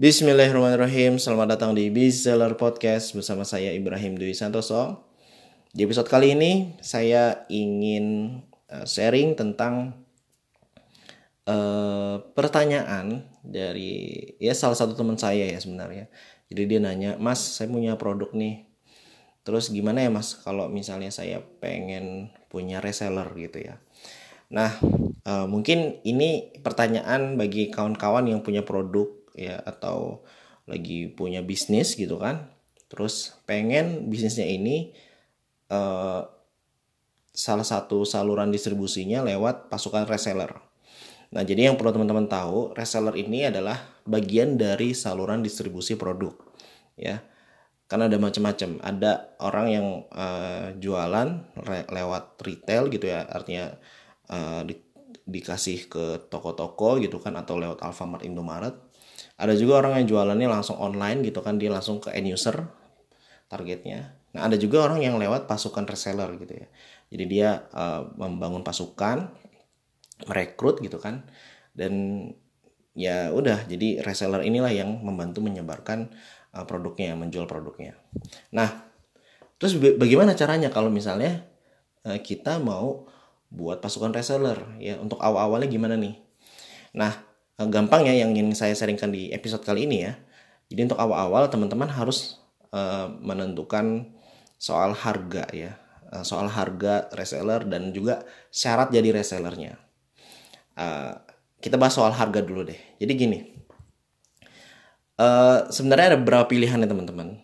Bismillahirrahmanirrahim. Selamat datang di Bestseller Podcast Bersama saya Ibrahim Dwi Santoso. Di episode kali ini Saya ingin uh, sharing tentang uh, Pertanyaan Dari Ya salah satu teman saya ya sebenarnya. Jadi dia nanya Mas saya punya produk nih. Terus gimana ya mas Kalau misalnya saya pengen punya reseller gitu ya? Nah uh, mungkin ini pertanyaan bagi kawan-kawan yang punya produk ya atau lagi punya bisnis gitu kan. Terus pengen bisnisnya ini uh, salah satu saluran distribusinya lewat pasukan reseller. Nah jadi yang perlu teman-teman tahu reseller ini adalah bagian dari saluran distribusi produk ya. Karena ada macam-macam. Ada orang yang uh, jualan lewat retail gitu ya artinya uh, di dikasih ke toko-toko gitu kan atau lewat Alfamart Indomaret ada juga orang yang jualannya langsung online gitu kan dia langsung ke end user targetnya. Nah ada juga orang yang lewat pasukan reseller gitu ya. Jadi dia uh, membangun pasukan merekrut gitu kan. Dan ya udah jadi reseller inilah yang membantu menyebarkan uh, produknya menjual produknya. Nah terus bagaimana caranya kalau misalnya uh, kita mau buat pasukan reseller? Ya untuk awal-awalnya gimana nih? Nah Eh, gampang ya yang ingin saya sharingkan di episode kali ini ya. Jadi untuk awal-awal teman-teman harus uh, menentukan soal harga ya, uh, soal harga reseller dan juga syarat jadi resellernya. Uh, kita bahas soal harga dulu deh. Jadi gini, uh, sebenarnya ada beberapa pilihan ya teman-teman.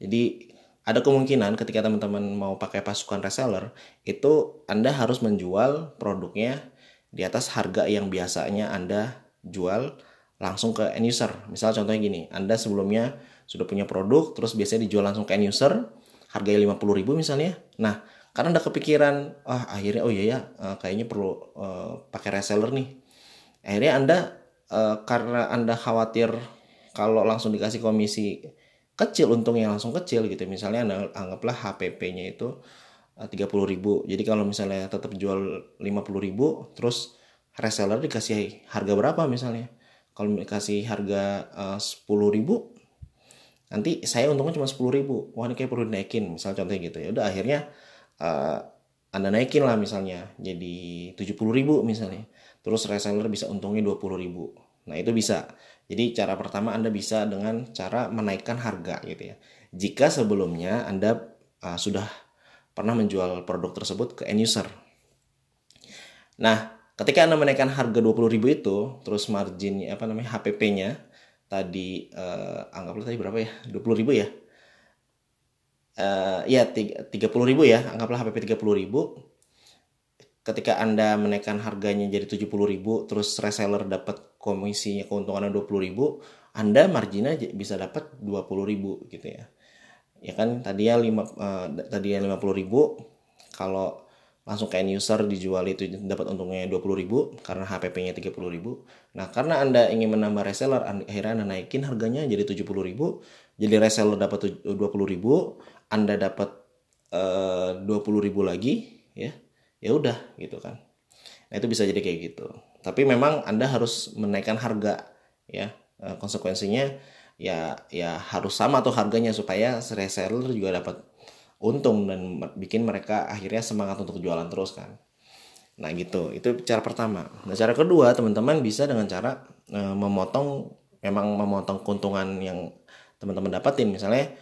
Jadi ada kemungkinan ketika teman-teman mau pakai pasukan reseller itu Anda harus menjual produknya di atas harga yang biasanya Anda jual langsung ke end user. Misal contohnya gini, Anda sebelumnya sudah punya produk, terus biasanya dijual langsung ke end user, harganya 50 ribu misalnya. Nah, karena Anda kepikiran, ah akhirnya oh iya ya, uh, kayaknya perlu uh, pakai reseller nih. Akhirnya Anda, uh, karena Anda khawatir kalau langsung dikasih komisi kecil, untungnya langsung kecil gitu. Misalnya Anda anggaplah HPP-nya itu uh, 30 ribu. Jadi kalau misalnya tetap jual 50 ribu, terus reseller dikasih harga berapa misalnya? Kalau dikasih harga eh, sepuluh ribu nanti saya untungnya cuma sepuluh ribu. Wah ini kayak perlu dinaikin misal contohnya gitu. Ya udah akhirnya uh, anda naikin lah misalnya jadi tujuh puluh ribu misalnya. Terus reseller bisa untungnya dua puluh ribu. Nah itu bisa. Jadi cara pertama anda bisa dengan cara menaikkan harga gitu ya. Jika sebelumnya anda uh, sudah pernah menjual produk tersebut ke end user. Nah ketika Anda menaikkan harga 20.000 itu, terus marginnya apa namanya HPP-nya tadi uh, anggaplah tadi berapa ya? 20.000 ya. Uh, ya 30.000 ya, anggaplah HPP 30.000. Ketika Anda menaikkan harganya jadi 70.000, terus reseller dapat komisinya keuntungan 20.000, Anda marginnya bisa dapat 20.000 gitu ya. Ya kan tadinya 5 uh, tadinya 50.000 kalau langsung ke end user dijual itu dapat untungnya 20.000 karena HPP-nya 30.000. Nah, karena Anda ingin menambah reseller akhirnya Anda naikin harganya jadi 70.000, jadi reseller dapat 20.000, Anda dapat eh, uh, 20.000 lagi ya. Ya udah gitu kan. Nah, itu bisa jadi kayak gitu. Tapi memang Anda harus menaikkan harga ya. Uh, konsekuensinya ya ya harus sama tuh harganya supaya reseller juga dapat untung dan bikin mereka akhirnya semangat untuk jualan terus kan. Nah gitu. Itu cara pertama. Nah cara kedua teman-teman bisa dengan cara e, memotong memang memotong keuntungan yang teman-teman dapatin misalnya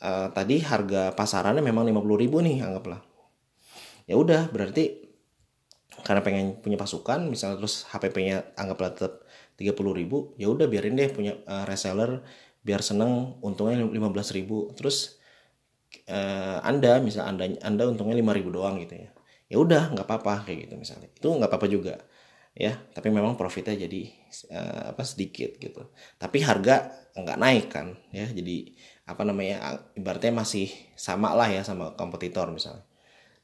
e, tadi harga pasarannya memang 50 ribu nih anggaplah. Ya udah berarti karena pengen punya pasukan misalnya terus HPP-nya anggaplah tetap 30 ribu ya udah biarin deh punya uh, reseller biar seneng untungnya 15 ribu. Terus uh, anda misal anda anda untungnya lima ribu doang gitu ya. Ya udah nggak apa-apa kayak gitu misalnya. Itu nggak apa-apa juga ya. Tapi memang profitnya jadi uh, apa sedikit gitu. Tapi harga nggak naik kan ya. Jadi apa namanya ibaratnya masih sama lah ya sama kompetitor misalnya.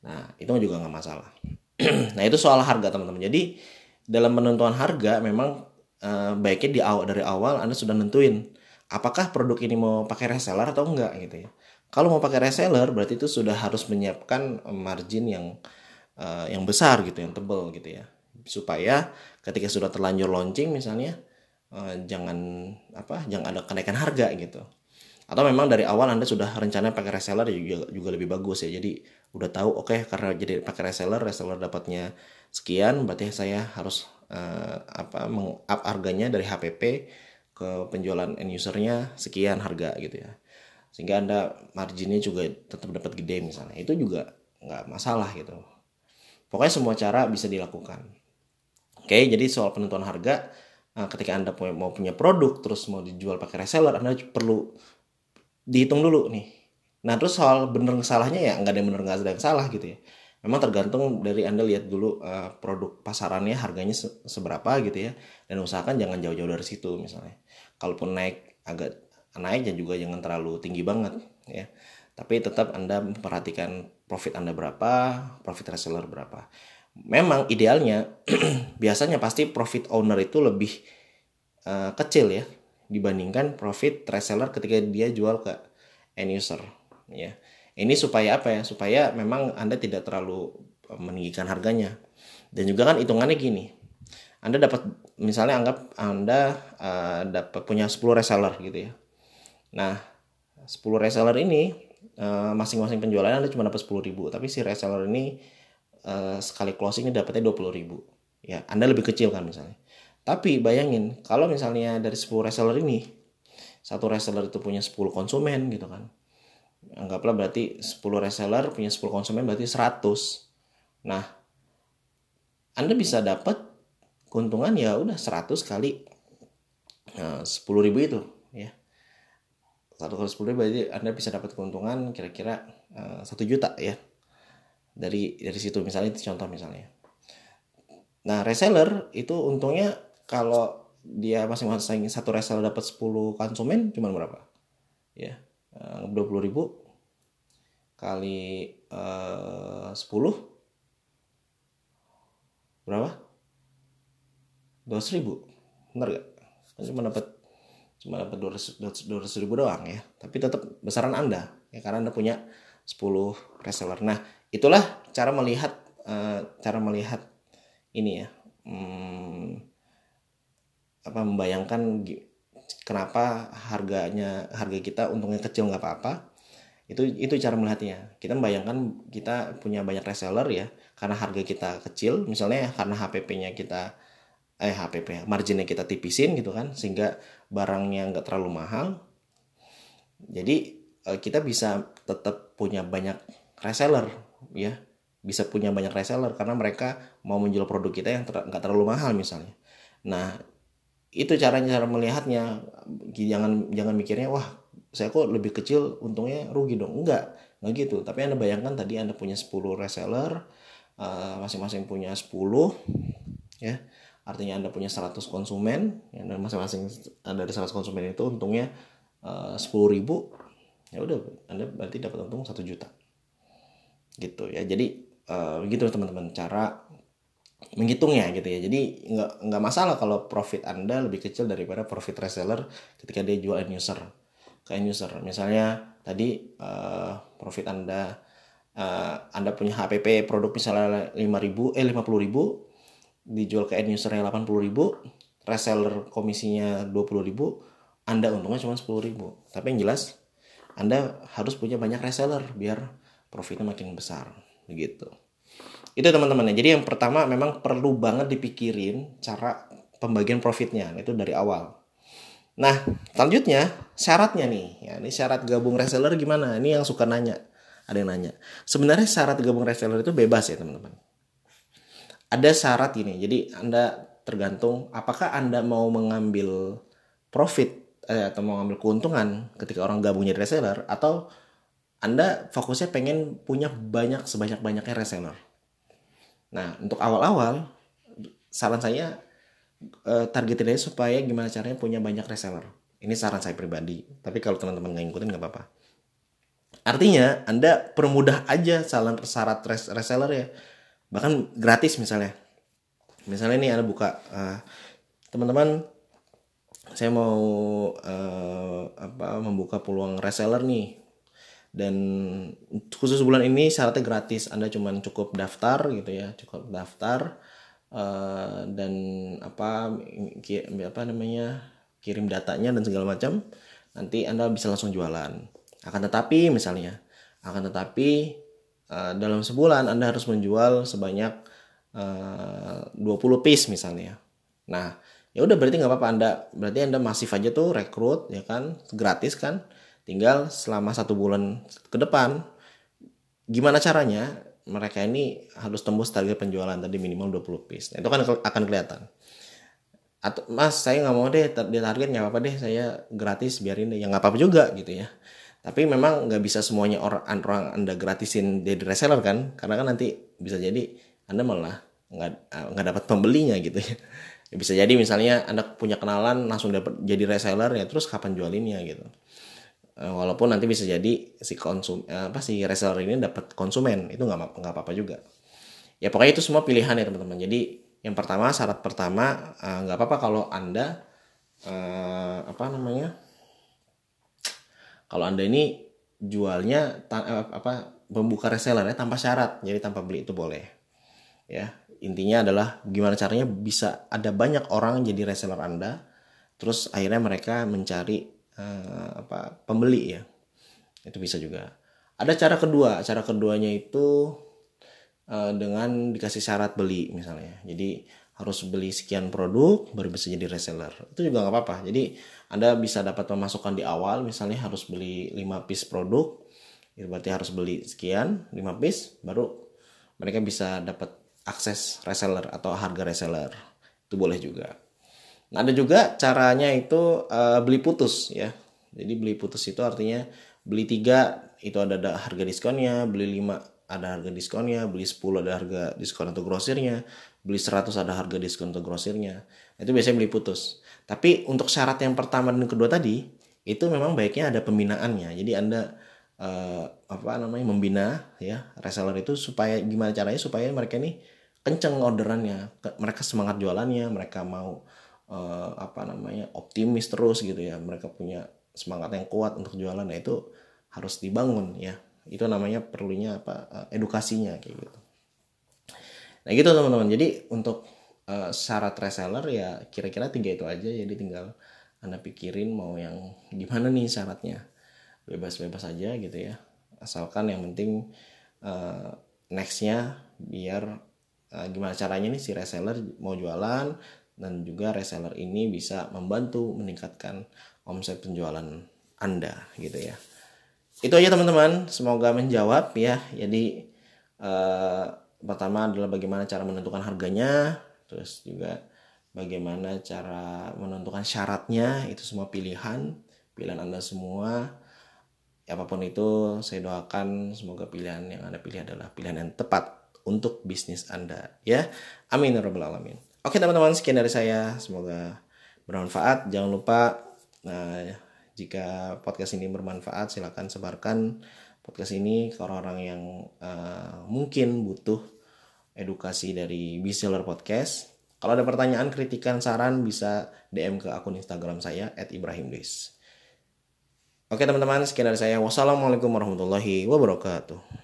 Nah itu juga nggak masalah. Nah itu soal harga teman-teman. Jadi dalam penentuan harga memang uh, baiknya di awal dari awal anda sudah nentuin apakah produk ini mau pakai reseller atau enggak gitu ya kalau mau pakai reseller berarti itu sudah harus menyiapkan margin yang uh, yang besar gitu, yang tebal gitu ya. Supaya ketika sudah terlanjur launching misalnya uh, jangan apa jangan ada kenaikan harga gitu. Atau memang dari awal anda sudah rencana pakai reseller juga juga lebih bagus ya. Jadi udah tahu oke okay, karena jadi pakai reseller reseller dapatnya sekian berarti saya harus uh, apa meng up harganya dari HPP ke penjualan end usernya sekian harga gitu ya sehingga anda marginnya juga tetap dapat gede misalnya. Itu juga nggak masalah gitu. Pokoknya semua cara bisa dilakukan. Oke jadi soal penentuan harga uh, ketika anda mau punya produk terus mau dijual pakai reseller anda perlu dihitung dulu nih. Nah terus soal bener salahnya ya nggak ada yang bener nggak ada yang salah gitu ya. Memang tergantung dari anda lihat dulu uh, produk pasarannya harganya se seberapa gitu ya. Dan usahakan jangan jauh-jauh dari situ misalnya. Kalaupun naik agak naik dan juga jangan terlalu tinggi banget ya. Tapi tetap anda memperhatikan profit anda berapa profit reseller berapa. Memang idealnya biasanya pasti profit owner itu lebih uh, kecil ya dibandingkan profit reseller ketika dia jual ke end user ya. Ini supaya apa ya? Supaya memang anda tidak terlalu eh, meninggikan harganya. Dan juga kan hitungannya gini anda dapat misalnya anggap anda uh, dapat punya 10 reseller gitu ya nah 10 reseller ini uh, masing-masing penjualan anda cuma dapat 10 ribu tapi si reseller ini uh, sekali closing ini dapatnya 20 ribu ya anda lebih kecil kan misalnya tapi bayangin kalau misalnya dari 10 reseller ini satu reseller itu punya 10 konsumen gitu kan. Anggaplah berarti 10 reseller punya 10 konsumen berarti 100. Nah, Anda bisa dapat keuntungan ya udah 100 kali uh, 10 ribu itu ya. Satu kali 10 ribu berarti Anda bisa dapat keuntungan kira-kira uh, 1 juta ya. Dari dari situ misalnya itu contoh misalnya. Nah, reseller itu untungnya kalau dia masing-masing satu reseller dapat 10 konsumen cuma berapa? Ya, eh, dua puluh ribu kali eh, sepuluh berapa? Dua ribu, benar gak? Kan cuma dapat cuma dapat dua ratus ribu doang ya, tapi tetap besaran anda ya karena anda punya 10 reseller. Nah itulah cara melihat uh, cara melihat ini ya. Hmm, apa membayangkan kenapa harganya harga kita untungnya kecil nggak apa-apa itu itu cara melihatnya kita membayangkan kita punya banyak reseller ya karena harga kita kecil misalnya karena HPP-nya kita eh HPP marginnya kita tipisin gitu kan sehingga barangnya nggak terlalu mahal. Jadi eh, kita bisa tetap punya banyak reseller ya. Bisa punya banyak reseller karena mereka mau menjual produk kita yang nggak ter terlalu mahal misalnya. Nah itu caranya cara melihatnya. Jangan jangan mikirnya wah saya kok lebih kecil untungnya rugi dong. Enggak enggak gitu. Tapi anda bayangkan tadi anda punya 10 reseller uh, masing-masing punya 10 ya artinya anda punya 100 konsumen ya, dan masing-masing dari 100 konsumen itu untungnya uh, ribu ya udah anda berarti dapat untung satu juta. Gitu ya. Jadi uh, gitu teman-teman cara menghitungnya gitu ya. Jadi nggak nggak masalah kalau profit anda lebih kecil daripada profit reseller ketika dia jual end user ke end user. Misalnya tadi uh, profit anda uh, anda punya HPP produk misalnya 5000 eh 50000 dijual ke end usernya 80000 reseller komisinya 20000 anda untungnya cuma 10000 tapi yang jelas anda harus punya banyak reseller biar profitnya makin besar begitu. Itu teman-teman jadi yang pertama memang perlu banget dipikirin cara pembagian profitnya. Itu dari awal. Nah selanjutnya syaratnya nih. Ya ini syarat gabung reseller gimana? Ini yang suka nanya. Ada yang nanya. Sebenarnya syarat gabung reseller itu bebas ya teman-teman ada syarat ini jadi anda tergantung apakah anda mau mengambil profit eh, atau mau mengambil keuntungan ketika orang gabung jadi reseller atau anda fokusnya pengen punya banyak sebanyak-banyaknya reseller Nah, untuk awal-awal saran saya uh, targetin aja supaya gimana caranya punya banyak reseller. Ini saran saya pribadi. Tapi kalau teman-teman nggak ngikutin nggak apa-apa. Artinya Anda permudah aja saran syarat res reseller ya. Bahkan gratis misalnya. Misalnya ini Anda buka uh, teman-teman saya mau uh, apa membuka peluang reseller nih. Dan khusus bulan ini syaratnya gratis. Anda cuma cukup daftar gitu ya cukup daftar uh, dan apa apa namanya kirim datanya dan segala macam nanti anda bisa langsung jualan. Akan tetapi misalnya akan tetapi uh, dalam sebulan anda harus menjual sebanyak uh, 20 piece misalnya nah ya udah berarti nggak apa-apa anda berarti anda masif aja tuh rekrut ya kan gratis kan tinggal selama satu bulan ke depan gimana caranya mereka ini harus tembus target penjualan tadi minimal 20 piece. Nah, itu kan akan kelihatan. Atau Mas, saya nggak mau deh di target nggak apa-apa deh, saya gratis biarin deh. Ya nggak apa-apa juga gitu ya. Tapi memang nggak bisa semuanya orang, orang Anda gratisin jadi reseller kan? Karena kan nanti bisa jadi Anda malah nggak nggak dapat pembelinya gitu ya. Bisa jadi misalnya Anda punya kenalan langsung dapat jadi reseller ya terus kapan jualinnya gitu. Eh, walaupun nanti bisa jadi si konsum eh, apa si reseller ini dapat konsumen itu nggak nggak apa-apa juga ya pokoknya itu semua pilihan ya teman-teman jadi yang pertama syarat pertama eh, nggak apa-apa kalau anda apa namanya kalau anda ini jualnya apa membuka reseller ya tanpa syarat jadi tanpa beli itu boleh. Ya intinya adalah gimana caranya bisa ada banyak orang jadi reseller anda terus akhirnya mereka mencari uh, apa pembeli ya. Itu bisa juga. Ada cara kedua cara keduanya itu uh, dengan dikasih syarat beli misalnya. Jadi harus beli sekian produk baru bisa jadi reseller. Itu juga nggak apa-apa. Jadi anda bisa dapat pemasukan di awal misalnya harus beli 5 piece produk itu berarti harus beli sekian 5 piece baru mereka bisa dapat akses reseller atau harga reseller. Itu boleh juga. Nah, ada juga caranya itu uh, beli putus ya. Jadi beli putus itu artinya beli tiga itu ada, ada harga diskonnya, beli lima ada harga diskonnya, beli 10 ada harga diskon untuk grosirnya, beli 100 ada harga diskon untuk grosirnya. Itu biasanya beli putus. Tapi untuk syarat yang pertama dan kedua tadi itu memang baiknya ada pembinaannya. Jadi Anda uh, apa namanya membina ya reseller itu supaya gimana caranya supaya mereka ini kenceng orderannya, mereka semangat jualannya, mereka mau uh, apa namanya optimis terus gitu ya mereka punya semangat yang kuat untuk jualan nah itu harus dibangun ya itu namanya perlunya apa uh, edukasinya kayak gitu. Nah gitu teman-teman. Jadi untuk uh, syarat reseller ya kira-kira tiga itu aja. Jadi tinggal anda pikirin mau yang gimana nih syaratnya. Bebas-bebas aja gitu ya. Asalkan yang penting uh, nextnya biar uh, gimana caranya nih si reseller mau jualan dan juga reseller ini bisa membantu meningkatkan omset penjualan Anda gitu ya. Itu aja teman-teman, semoga menjawab ya. Jadi eh, pertama adalah bagaimana cara menentukan harganya, terus juga bagaimana cara menentukan syaratnya, itu semua pilihan, pilihan Anda semua. Apa pun itu, saya doakan semoga pilihan yang Anda pilih adalah pilihan yang tepat untuk bisnis Anda ya. Amin ya rabbal alamin. Oke teman-teman, sekian dari saya. Semoga bermanfaat. Jangan lupa, nah, jika podcast ini bermanfaat, silahkan sebarkan podcast ini ke orang-orang yang uh, mungkin butuh edukasi dari Biseller Podcast. Kalau ada pertanyaan, kritikan, saran, bisa DM ke akun Instagram saya, at Ibrahim Oke teman-teman, sekian dari saya. Wassalamualaikum warahmatullahi wabarakatuh.